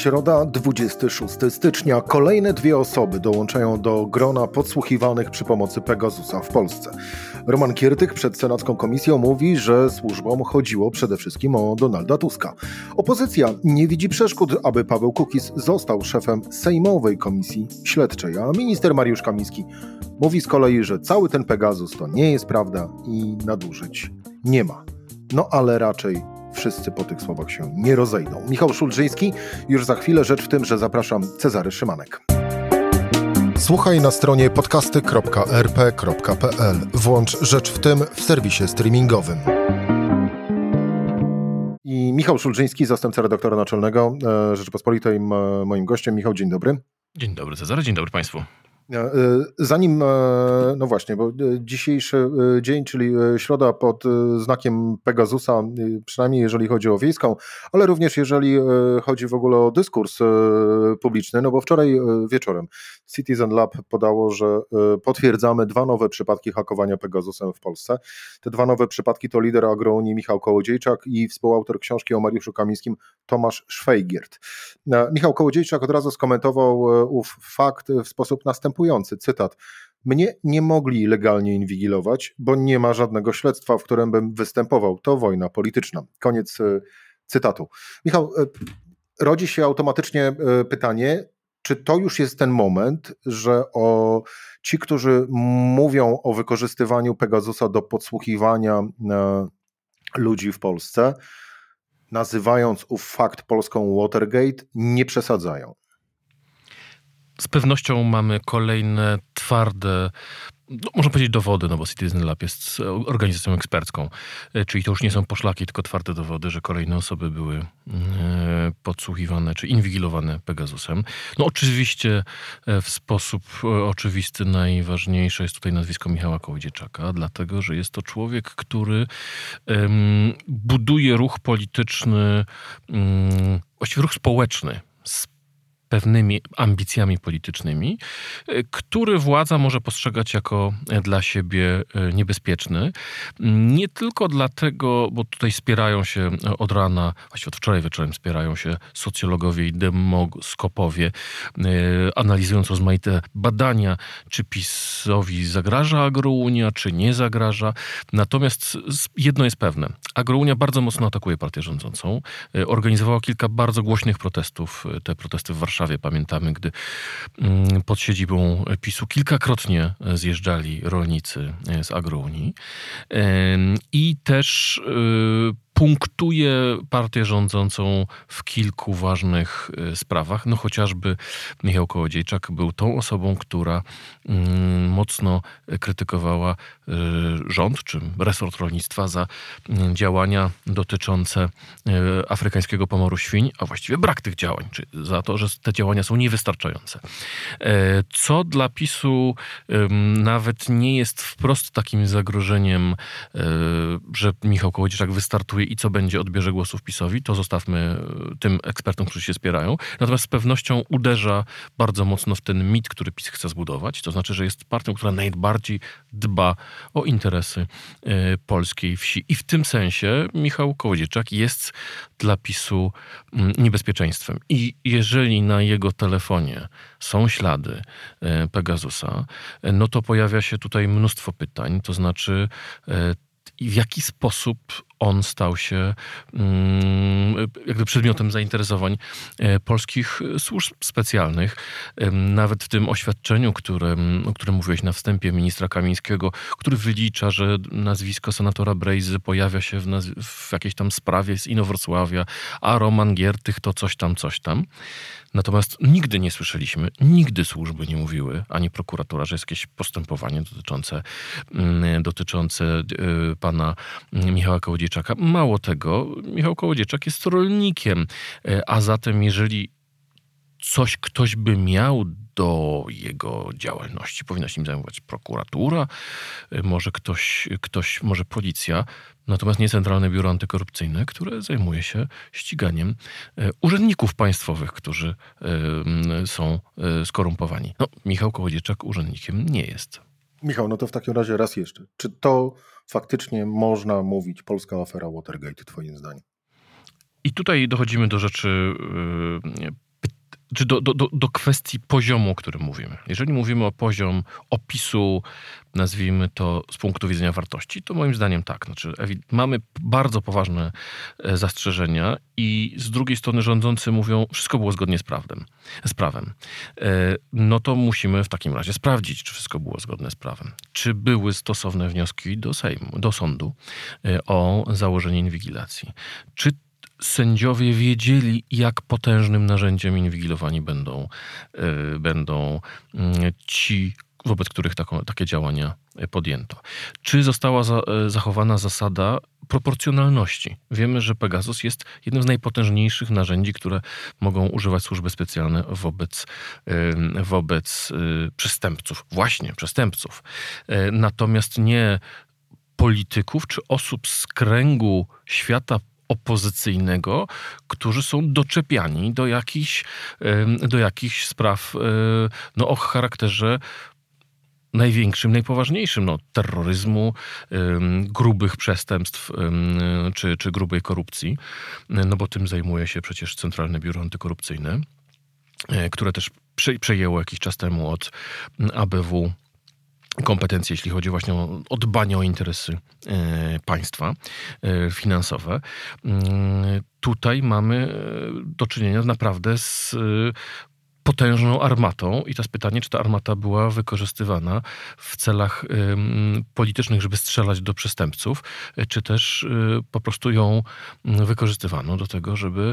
Środa, 26 stycznia. Kolejne dwie osoby dołączają do grona podsłuchiwanych przy pomocy Pegasusa w Polsce. Roman Kiertyk przed Senacką Komisją mówi, że służbom chodziło przede wszystkim o Donalda Tuska. Opozycja nie widzi przeszkód, aby Paweł Kukis został szefem Sejmowej Komisji Śledczej, a minister Mariusz Kamiński mówi z kolei, że cały ten Pegasus to nie jest prawda i nadużyć nie ma. No ale raczej wszyscy po tych słowach się nie rozejdą. Michał Szulżyński, już za chwilę rzecz w tym, że zapraszam Cezary Szymanek. Słuchaj na stronie podcasty.rp.pl. Włącz Rzecz w tym w serwisie streamingowym. I Michał Szulżyński, zastępca redaktora naczelnego e, Rzeczypospolitej, moim gościem. Michał, dzień dobry. Dzień dobry Cezary, dzień dobry Państwu. E, zanim, e, no właśnie, bo e, dzisiejszy dzień, czyli środa pod znakiem Pegasusa, przynajmniej jeżeli chodzi o wiejską, ale również jeżeli chodzi w ogóle o dyskurs publiczny, no bo wczoraj wieczorem Citizen Lab podało, że potwierdzamy dwa nowe przypadki hakowania Pegasusem w Polsce. Te dwa nowe przypadki to lider agrounii Michał Kołodziejczak i współautor książki o Mariuszu Kamińskim Tomasz Szwejgiert. Michał Kołodziejczak od razu skomentował ów fakt w sposób następujący następujący cytat. Mnie nie mogli legalnie inwigilować, bo nie ma żadnego śledztwa, w którym bym występował. To wojna polityczna. Koniec e, cytatu. Michał, e, rodzi się automatycznie e, pytanie, czy to już jest ten moment, że o ci, którzy mówią o wykorzystywaniu Pegasusa do podsłuchiwania ludzi w Polsce, nazywając ów fakt polską Watergate, nie przesadzają? Z pewnością mamy kolejne twarde no, można powiedzieć dowody, no bo Citizen Lab jest organizacją ekspercką, e, czyli to już nie są poszlaki, tylko twarde dowody, że kolejne osoby były e, podsłuchiwane czy inwigilowane Pegasusem. No oczywiście e, w sposób oczywisty najważniejsze jest tutaj nazwisko Michała Kołodziejczaka, dlatego, że jest to człowiek, który buduje ruch polityczny, mm, właściwie ruch społeczny, pewnymi ambicjami politycznymi, e, który władza może postrzegać jako e, dla siebie e, niebezpieczny. Nie tylko dlatego, bo tutaj spierają się od rana, właściwie od wczoraj wieczorem spierają się socjologowie i demoskopowie, analizując rozmaite badania, czy PiSowi zagraża agrounia, czy nie zagraża. Natomiast jedno jest pewne. Agrounia bardzo mocno atakuje partię rządzącą. Organizowała kilka bardzo głośnych protestów. Te protesty w Warszawie Warszawie. Pamiętamy, gdy mm, pod siedzibą PiSu kilkakrotnie zjeżdżali rolnicy z Agrounii. I też y, punktuje partię rządzącą w kilku ważnych y, sprawach. No chociażby Michał Kołodziejczak był tą osobą, która mm, mocno krytykowała y, rząd czy resort rolnictwa za mm, działania dotyczące y, afrykańskiego pomoru świń, a właściwie brak tych działań, czy za to, że te działania są niewystarczające. E, co dla PiSu nawet nie jest wprost takim zagrożeniem, że Michał Kołodziejczak wystartuje i co będzie, odbierze głosów PiSowi, to zostawmy e, tym ekspertom, którzy się spierają. Natomiast z pewnością uderza bardzo mocno w ten mit, który PiS chce zbudować. To znaczy, że jest partią, która najbardziej dba o interesy e, polskiej wsi. I w tym sensie Michał Kołodziejczak jest dla PiSu mm, niebezpieczeństwem. I jeżeli na jego telefonie są ślady e, Pegasusa, no to pojawia się tutaj mnóstwo pytań. To znaczy, w jaki sposób on stał się mm, jakby przedmiotem zainteresowań e, polskich służb specjalnych. Nawet w tym oświadczeniu, którym, o którym mówiłeś na wstępie ministra Kamińskiego, który wylicza, że nazwisko senatora Brejzy pojawia się w, w jakiejś tam sprawie z Inowrocławia, a Roman Giertych to coś tam, coś tam. Natomiast nigdy nie słyszeliśmy, nigdy służby nie mówiły, ani prokuratura, że jest jakieś postępowanie dotyczące, mm, dotyczące e, pana Michała Mało tego, Michał Kołodziejczak jest rolnikiem, e, a zatem jeżeli coś ktoś by miał do jego działalności. Powinna się nim zajmować prokuratura, e, może ktoś, ktoś, może policja, natomiast nie Centralne Biuro Antykorupcyjne, które zajmuje się ściganiem e, urzędników państwowych, którzy są skorumpowani. No, Michał Kołodziejczak urzędnikiem nie jest. Michał, no to w takim razie raz jeszcze. Czy to faktycznie można mówić polska afera Watergate, twoim zdaniem? I tutaj dochodzimy do rzeczy yy, czy do, do, do kwestii poziomu, o którym mówimy. Jeżeli mówimy o poziom opisu, nazwijmy to z punktu widzenia wartości, to moim zdaniem tak. Znaczy, mamy bardzo poważne e, zastrzeżenia i z drugiej strony rządzący mówią, wszystko było zgodnie z prawem. Z prawem. E, no to musimy w takim razie sprawdzić, czy wszystko było zgodne z prawem. Czy były stosowne wnioski do Sejmu, do sądu e, o założenie inwigilacji. Czy sędziowie wiedzieli, jak potężnym narzędziem inwigilowani będą, yy, będą yy, ci, wobec których taką, takie działania podjęto. Czy została za, yy, zachowana zasada proporcjonalności? Wiemy, że Pegasus jest jednym z najpotężniejszych narzędzi, które mogą używać służby specjalne wobec, wobec przestępców. Właśnie przestępców. Natomiast nie polityków czy osób z kręgu świata opozycyjnego, którzy są doczepiani do jakichś, do jakichś spraw e, no, o charakterze największym, najpoważniejszym, no, terroryzmu, grubych przestępstw czy, czy grubej korupcji, no bo tym zajmuje się przecież Centralne Biuro Antykorupcyjne, e, które też przejęło jakiś czas temu od ABW kompetencje, jeśli chodzi właśnie o, dbanie o interesy e, państwa e, finansowe. Mm, tutaj mamy e, do czynienia naprawdę z potężną armatą i jest pytanie, czy ta armata była wykorzystywana w celach politycznych, żeby strzelać do przestępców, czy też po prostu ją wykorzystywano do tego, żeby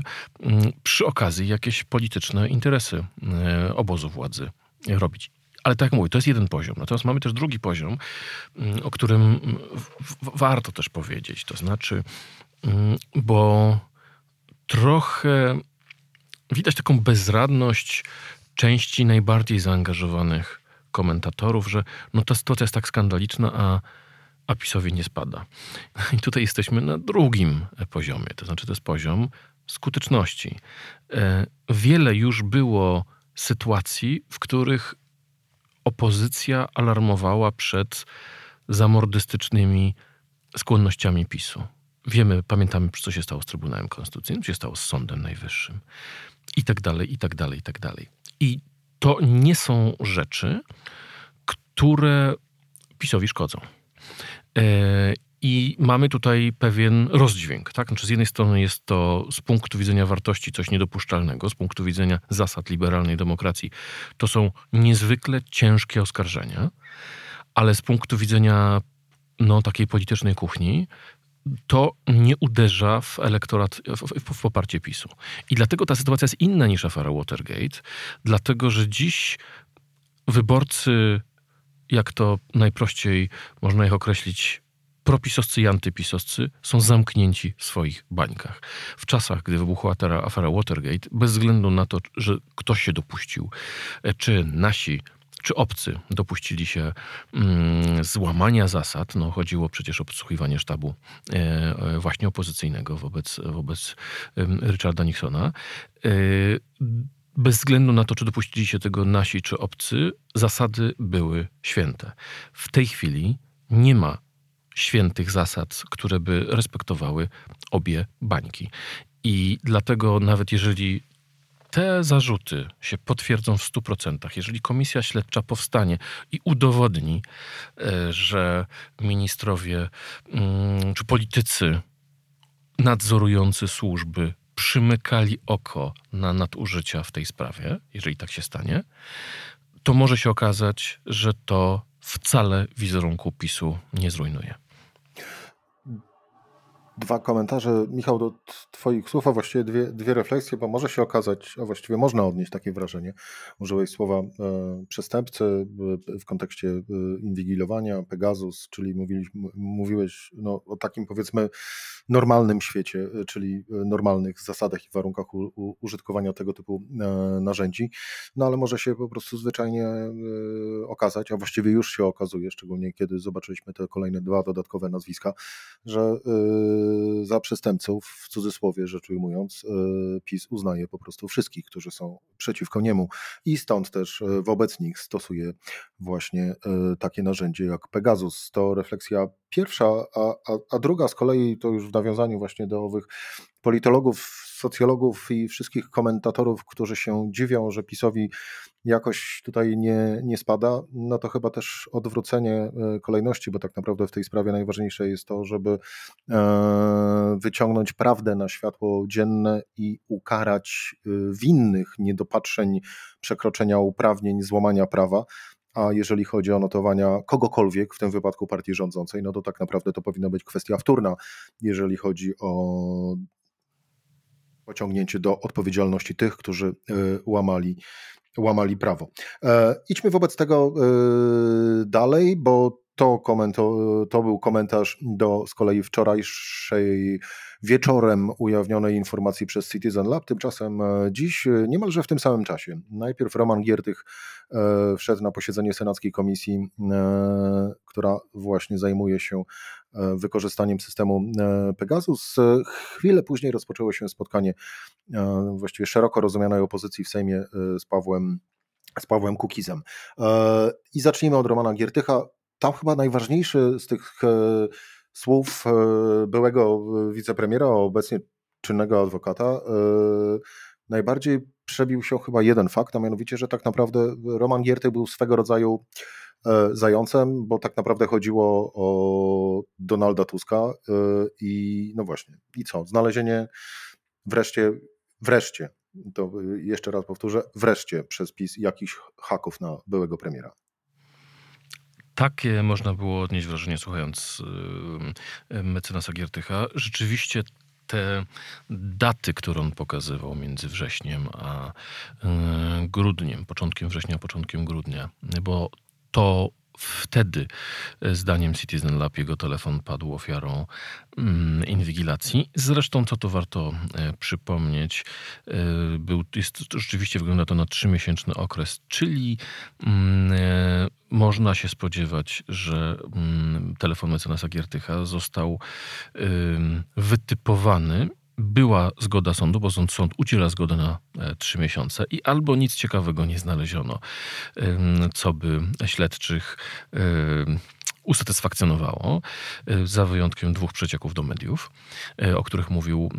przy okazji jakieś polityczne interesy obozu władzy robić. Ale tak jak mówię, to jest jeden poziom. Natomiast mamy też drugi poziom, mm, o którym warto też powiedzieć. To znaczy, mm, bo trochę widać taką bezradność części najbardziej zaangażowanych komentatorów, że no ta sytuacja jest tak skandaliczna, a, a PiSowi nie spada. I tutaj jesteśmy na drugim poziomie, to znaczy to jest poziom skuteczności. E, wiele już było sytuacji, w których opozycja alarmowała przed zamordystycznymi skłonnościami PiSu. Wiemy, pamiętamy, co się stało z Trybunałem Konstytucyjnym, co się stało z Sądem Najwyższym i tak dalej, i tak dalej, i tak dalej. I to nie są rzeczy, które PiSowi szkodzą. I mamy tutaj pewien rozdźwięk. Tak? Znaczy z jednej strony jest to z punktu widzenia wartości coś niedopuszczalnego, z punktu widzenia zasad liberalnej demokracji to są niezwykle ciężkie oskarżenia, ale z punktu widzenia no, takiej politycznej kuchni to nie uderza w elektorat, w, w, poparcie PiSu. I dlatego ta sytuacja jest inna niż afera Watergate, dlatego że dziś wyborcy, jak to najprościej można ich określić, propisowcy i antypisowcy są zamknięci w swoich bańkach. W czasach, gdy wybuchła ta afera Watergate, bez względu na to, że ktoś się dopuścił, e, czy nasi czy obcy dopuścili się mm, złamania zasad. No, chodziło przecież o podsłuchiwanie sztabu e, e właśnie opozycyjnego wobec, wobec e, Richarda Nixona. E, bez względu na to, czy dopuścili się tego nasi czy obcy, zasady były święte. W tej chwili nie ma świętych zasad, które by respektowały obie bańki. I dlatego nawet jeżeli te zarzuty się potwierdzą w 100%, jeżeli komisja śledcza powstanie i udowodni, e, że ministrowie mm, czy politycy nadzorujący służby przymykali oko na nadużycia w tej sprawie, jeżeli tak się stanie, to może się okazać, że to wcale wizerunku PiSu nie zrujnuje. Dwa komentarze, Michał, do Twoich słów, a właściwie dwie, dwie refleksje, bo może się okazać, a właściwie można odnieść takie wrażenie. Użyłeś słowa e, przestępcy e, w kontekście e, inwigilowania, Pegasus, czyli mówiliś, mówiłeś no, o takim powiedzmy normalnym świecie, e, czyli normalnych zasadach i warunkach u, u, użytkowania tego typu e, narzędzi. No ale może się po prostu zwyczajnie okazać, a właściwie już się okazuje, szczególnie kiedy zobaczyliśmy te kolejne dwa dodatkowe nazwiska, że za przestępców, w cudzysłowie rzecz ujmując, PiS uznaje po prostu wszystkich, którzy są przeciwko niemu i stąd też wobec nich stosuje właśnie takie narzędzie jak Pegasus. To refleksja pierwsza, a, a, a druga z kolei to już w nawiązaniu właśnie do owych politologów, socjologów i wszystkich komentatorów, którzy się dziwią, że PiSowi jakoś tutaj nie, nie spada, no to chyba też odwrócenie e, kolejności, bo tak naprawdę w tej sprawie najważniejsze jest to, żeby e, wyciągnąć prawdę na światło dzienne i ukarać e, winnych niedopatrzeń, przekroczenia uprawnień, złamania prawa. A jeżeli chodzi o notowania kogokolwiek, w tym wypadku partii rządzącej, no to tak naprawdę to powinna być kwestia wtórna, jeżeli chodzi o pociągnięcie do odpowiedzialności tych, którzy łamali łamali prawo. E, idźmy wobec tego e, dalej, bo to, to był komentarz do z kolei wczorajszej wieczorem ujawnionej informacji przez Citizen Lab. Tymczasem e, dziś, niemalże w tym samym czasie, najpierw Roman Giertych wszedł na posiedzenie Senackiej Komisji, która właśnie zajmuje się wykorzystaniem systemu Pegasus. Chwilę później rozpoczęło się spotkanie właściwie szeroko rozumianej opozycji w Sejmie z Pawłem, z Pawłem Kukizem. I zacznijmy od Romana Giertycha. Tam chyba najważniejszy z tych e, słów e, byłego wicepremiera, obecnie czynnego adwokata, e, najbardziej przebił się chyba jeden fakt, a mianowicie, że tak naprawdę Roman Giertych był swego rodzaju zającem, bo tak naprawdę chodziło o Donalda Tuska i no właśnie, i co? Znalezienie wreszcie, wreszcie, to jeszcze raz powtórzę, wreszcie przez PiS jakichś haków na byłego premiera. Takie można było odnieść wrażenie słuchając mecenasa Giertycha. Rzeczywiście te daty, które on pokazywał między wrześniem a grudniem, początkiem września początkiem grudnia, bo to Wtedy, e, zdaniem Citizen Lab, jego telefon padł ofiarą mm, inwigilacji. Zresztą, co to warto e, przypomnieć, e, był, jest, rzeczywiście wygląda to na trzymiesięczny okres, czyli mm, można się spodziewać, że mm, telefon mecenasa Giertycha został wytypowany była zgoda sądu, bo sąd, sąd udziela zgody na e, trzy miesiące i albo nic ciekawego nie znaleziono, co by śledczych usatysfakcjonowało, e, za wyjątkiem dwóch przecieków do mediów, e, o których mówił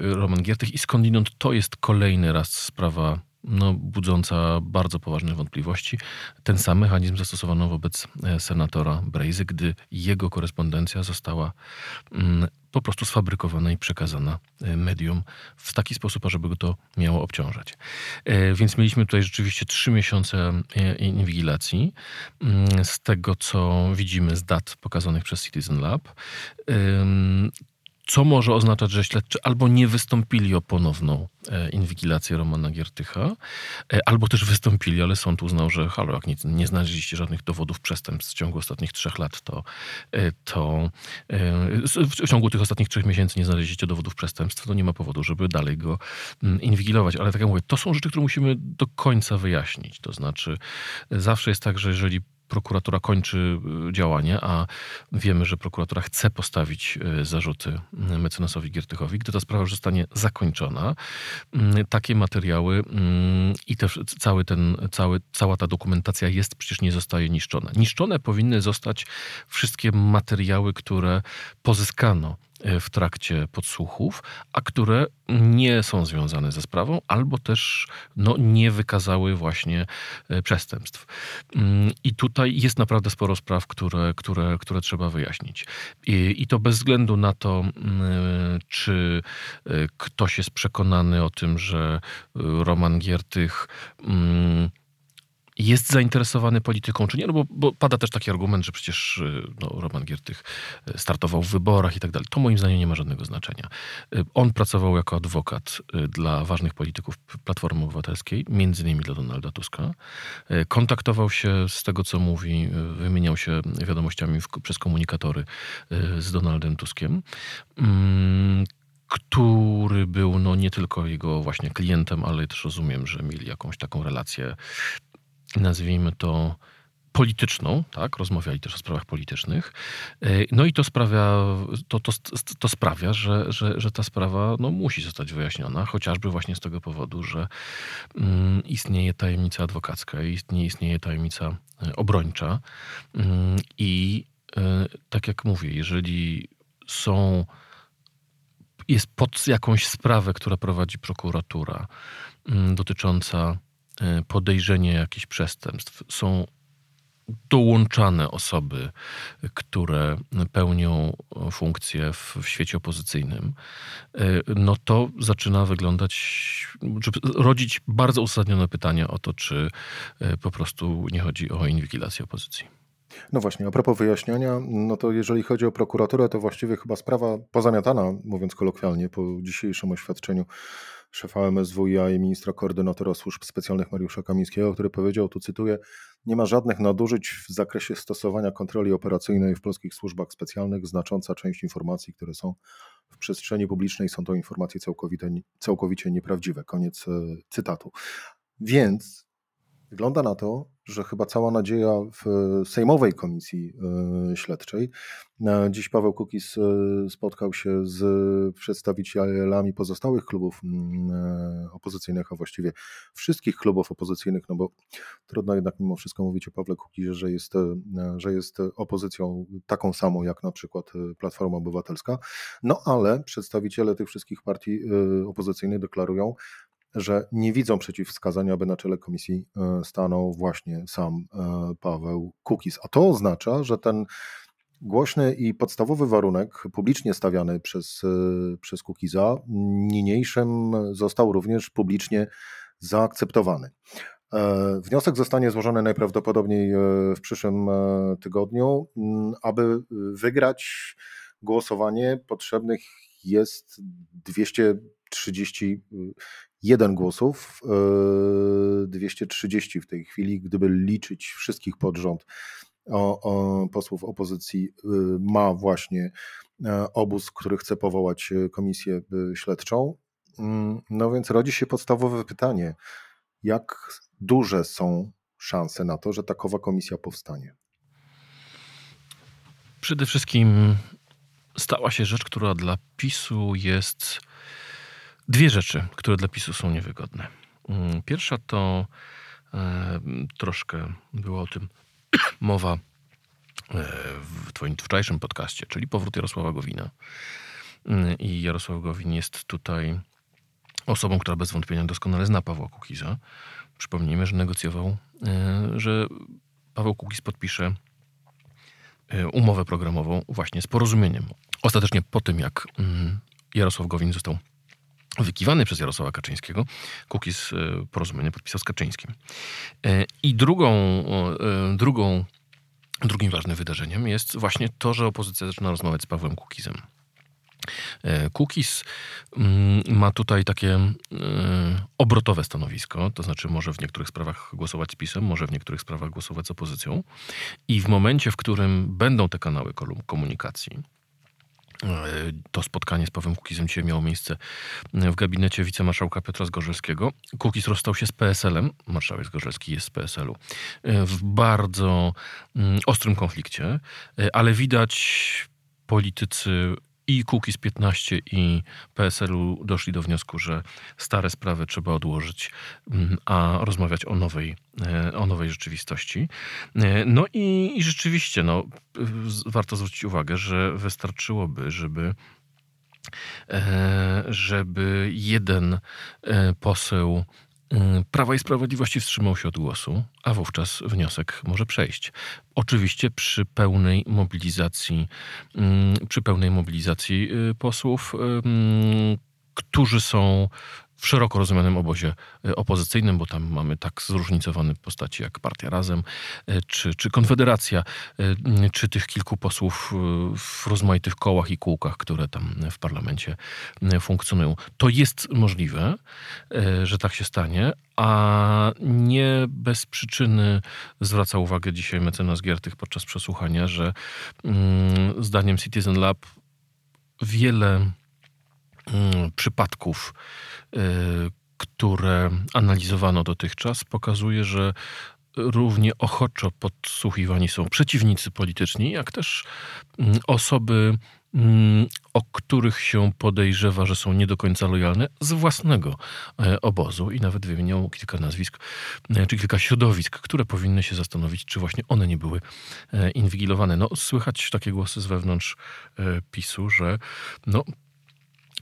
Roman Giertych i skądinąd to jest kolejny raz sprawa no, budząca bardzo poważne wątpliwości. Ten sam mechanizm zastosowano wobec e, senatora Brejzy, gdy jego korespondencja została mm, po prostu sfabrykowana i przekazana e, medium w taki sposób, ażeby go to miało obciążać. E, więc mieliśmy tutaj rzeczywiście trzy miesiące inwigilacji. Mm, z tego, co widzimy z dat pokazanych przez Citizen Lab, co może oznaczać, że śledczy albo nie wystąpili o ponowną e, inwigilację Romana Giertycha, e, albo też wystąpili, ale sąd uznał, że halo, jak nie, nie znaleźliście żadnych dowodów przestępstw w ciągu ostatnich trzech lat, to, e, to w ciągu tych ostatnich trzech miesięcy nie znaleźliście dowodów przestępstw, to nie ma powodu, żeby dalej go mm, inwigilować. Ale tak jak mówię, to są rzeczy, które musimy do końca wyjaśnić. To znaczy, zawsze jest tak, że jeżeli prokuratura kończy y, działanie, a wiemy, że prokuratura chce postawić y, zarzuty y, mecenasowi Giertychowi. Gdy ta sprawa już zostanie zakończona, takie materiały i też cały ten, cały, cała ta dokumentacja jest, przecież nie zostaje niszczona. Niszczone powinny zostać wszystkie materiały, które pozyskano w trakcie podsłuchów, a które nie są związane ze sprawą, albo też no, nie wykazały właśnie e, przestępstw. Mm, I tutaj jest naprawdę sporo spraw, które, które, które trzeba wyjaśnić. I, I to bez względu na to, mm, czy e, ktoś jest przekonany o tym, że Roman Giertych mm, jest zainteresowany polityką, czy nie, no bo, bo, pada też taki argument, że przecież y, no, Roman Giertych y, startował w wyborach i tak dalej. To moim zdaniem nie ma żadnego znaczenia. Y, on pracował jako adwokat dla ważnych polityków Platformy Obywatelskiej, między innymi dla Donalda Tuska. Kontaktował się z tego, co mówi, wymieniał się wiadomościami w, przez komunikatory z Donaldem Tuskiem mm, który był no, nie tylko jego właśnie klientem, ale też rozumiem, że mieli jakąś taką relację nazwijmy to polityczną, tak, rozmawiali też o sprawach politycznych. No i to sprawia, to, to, to sprawia że, że, że ta sprawa no, musi zostać wyjaśniona, chociażby właśnie z tego powodu, że mm, istnieje tajemnica adwokacka, istnieje, istnieje tajemnica obrończa mm, i tak jak mówię, jeżeli są jest pod jakąś sprawę, która prowadzi prokuratura, mm, dotycząca e, podejrzenia jakichś przestępstw, są dołączane osoby, które pełnią funkcje w, w, świecie opozycyjnym, e, no to zaczyna wyglądać, rodzić bardzo uzasadnione pytania o to, czy e, po prostu nie chodzi o inwigilację opozycji. No właśnie, a propos wyjaśniania, no to jeżeli chodzi o prokuraturę, to właściwie chyba sprawa pozamiatana, mówiąc kolokwialnie, po dzisiejszym oświadczeniu szefa MSWiA i ministra koordynatora służb specjalnych Mariusza Kamińskiego, który powiedział, tu cytuję, nie ma żadnych nadużyć w zakresie stosowania kontroli operacyjnej w polskich służbach specjalnych. Znacząca część informacji, które są w przestrzeni publicznej, są to informacje całkowicie, całkowicie nieprawdziwe. Koniec e, cytatu. Więc wygląda na to, że chyba cała nadzieja w Sejmowej Komisji e, Śledczej. E, dziś Paweł Kukis e, spotkał się z przedstawicielami pozostałych klubów opozycyjnych, a właściwie wszystkich klubów opozycyjnych, no bo trudno jednak mimo wszystko mówić o Pawle Kukizie, że jest, że jest opozycją taką samą jak na przykład Platforma Obywatelska. No ale przedstawiciele tych wszystkich partii opozycyjnych deklarują, że nie widzą przeciwwskazania, aby na czele komisji e, stanął właśnie sam e, Paweł Kukis. A to oznacza, że ten głośny i podstawowy warunek publicznie stawiany przez, e, przez Kukiza niniejszym został również publicznie zaakceptowany. Wniosek zostanie złożony najprawdopodobniej w przyszłym tygodniu. Aby wygrać głosowanie, potrzebnych jest 230 jeden głosów, 230 e, w tej chwili, gdyby liczyć wszystkich pod rząd o, o posłów opozycji, e, ma właśnie e, obóz, który chce powołać komisję śledczą. Mm, no więc rodzi się podstawowe pytanie, jak duże są szanse na to, że takowa komisja powstanie? Przede wszystkim stała się rzecz, która dla PiSu jest Dwie rzeczy, które dla PiSu są niewygodne. Mm, pierwsza to e, troszkę było o tym mowa e, w Twoim wczorajszym podcaście, czyli powrót Jarosława Gowina. Mm, I Jarosław Gowin jest tutaj osobą, która bez wątpienia doskonale zna Pawła Kukiza. Przypomnijmy, że negocjował, e, że Paweł Kukiz podpisze e, umowę programową właśnie z porozumieniem. Ostatecznie po tym, jak mm, Jarosław Gowin został wykiwany przez Jarosława Kaczyńskiego, Kukiz e, porozumienie podpisał z Kaczyńskim. E, I drugą, e, drugą, drugim ważnym wydarzeniem jest właśnie to, że opozycja zaczyna rozmawiać z Pawłem Kukizem. Kukiz mm, ma tutaj takie obrotowe stanowisko, to znaczy może w niektórych sprawach głosować z PiSem, może w niektórych sprawach głosować z opozycją. I w momencie, w którym będą te kanały komunikacji, to spotkanie z Pawłem Kukizem dzisiaj miało miejsce w gabinecie wicemarszałka Piotra Zgorzelskiego. Kukiz rozstał się z PSL-em, marszałek Zgorzelski jest z PSL-u, e, w bardzo mm, ostrym konflikcie, e, ale widać politycy i Kukiz 15 i PSL-u doszli do wniosku, że stare sprawy trzeba odłożyć, mm, a rozmawiać o nowej, e, o nowej rzeczywistości. E, no i, i rzeczywiście no, warto zwrócić uwagę, że wystarczyłoby, żeby e, żeby jeden poseł Prawa i Sprawiedliwości wstrzymał się od głosu, a wówczas wniosek może przejść. Oczywiście przy pełnej mobilizacji, y, przy pełnej mobilizacji y, posłów, którzy są w szeroko rozumianym obozie e, opozycyjnym, bo tam mamy tak zróżnicowane postaci jak Partia Razem, e, czy, czy Konfederacja, e, czy tych kilku posłów w rozmaitych kołach i kółkach, które tam w parlamencie funkcjonują. To jest możliwe, że tak się stanie, a nie bez przyczyny zwraca uwagę dzisiaj mecenas Giertych podczas przesłuchania, że zdaniem Citizen Lab wiele przypadków które analizowano dotychczas, pokazuje, że równie ochoczo podsłuchiwani są przeciwnicy polityczni, jak też mm, osoby, mm, o których się podejrzewa, że są nie do końca lojalne z własnego e, obozu i nawet wymienią kilka nazwisk, e, czy kilka środowisk, które powinny się zastanowić, czy właśnie one nie były e, inwigilowane. No, słychać takie głosy z wewnątrz PiSu, że no,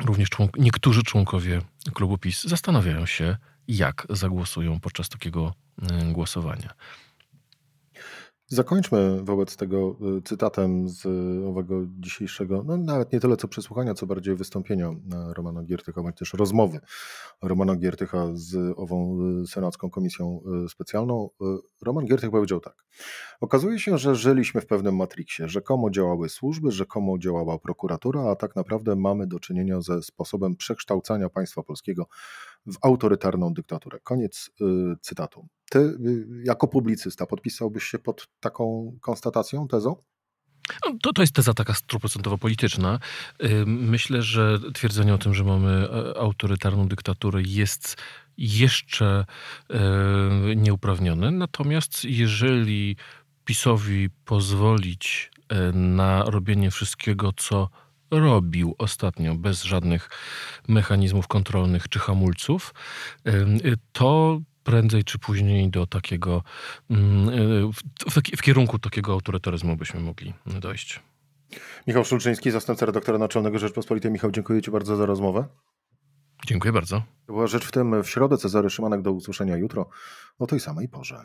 również członk niektórzy członkowie klubu PiS zastanawiają się, jak zagłosują podczas takiego y, głosowania. Zakończmy wobec tego y, cytatem z owego dzisiejszego, no nawet nie tyle co przesłuchania, co bardziej wystąpienia Romana Giertycha, bądź też rozmowy Romana Giertycha z ową y, Senacką Komisją Specjalną. Roman Giertych powiedział tak. Okazuje się, że żyliśmy w pewnym matriksie. Rzekomo działały służby, rzekomo działała prokuratura, a tak naprawdę mamy do czynienia ze sposobem przekształcania państwa polskiego w autorytarną dyktaturę. Koniec y, cytatu. Ty, y, jako publicysta, podpisałbyś się pod taką konstatacją, tezą? No, to, to jest teza taka stuprocentowo polityczna. Y, myślę, że twierdzenie o tym, że mamy e, autorytarną dyktaturę jest jeszcze e, nieuprawnione. Natomiast jeżeli PiSowi pozwolić e, na robienie wszystkiego, co robił ostatnio bez żadnych mechanizmów kontrolnych czy hamulców, to prędzej czy później do takiego, mm, w, w kierunku takiego autorytaryzmu byśmy mogli dojść. Michał Szulczyński, zastępca redaktora naczelnego Rzeczpospolitej. Michał, dziękuję Ci bardzo za rozmowę. Dziękuję bardzo. To była rzecz w tym w środę. Cezary Szymanek do usłyszenia jutro o tej samej porze.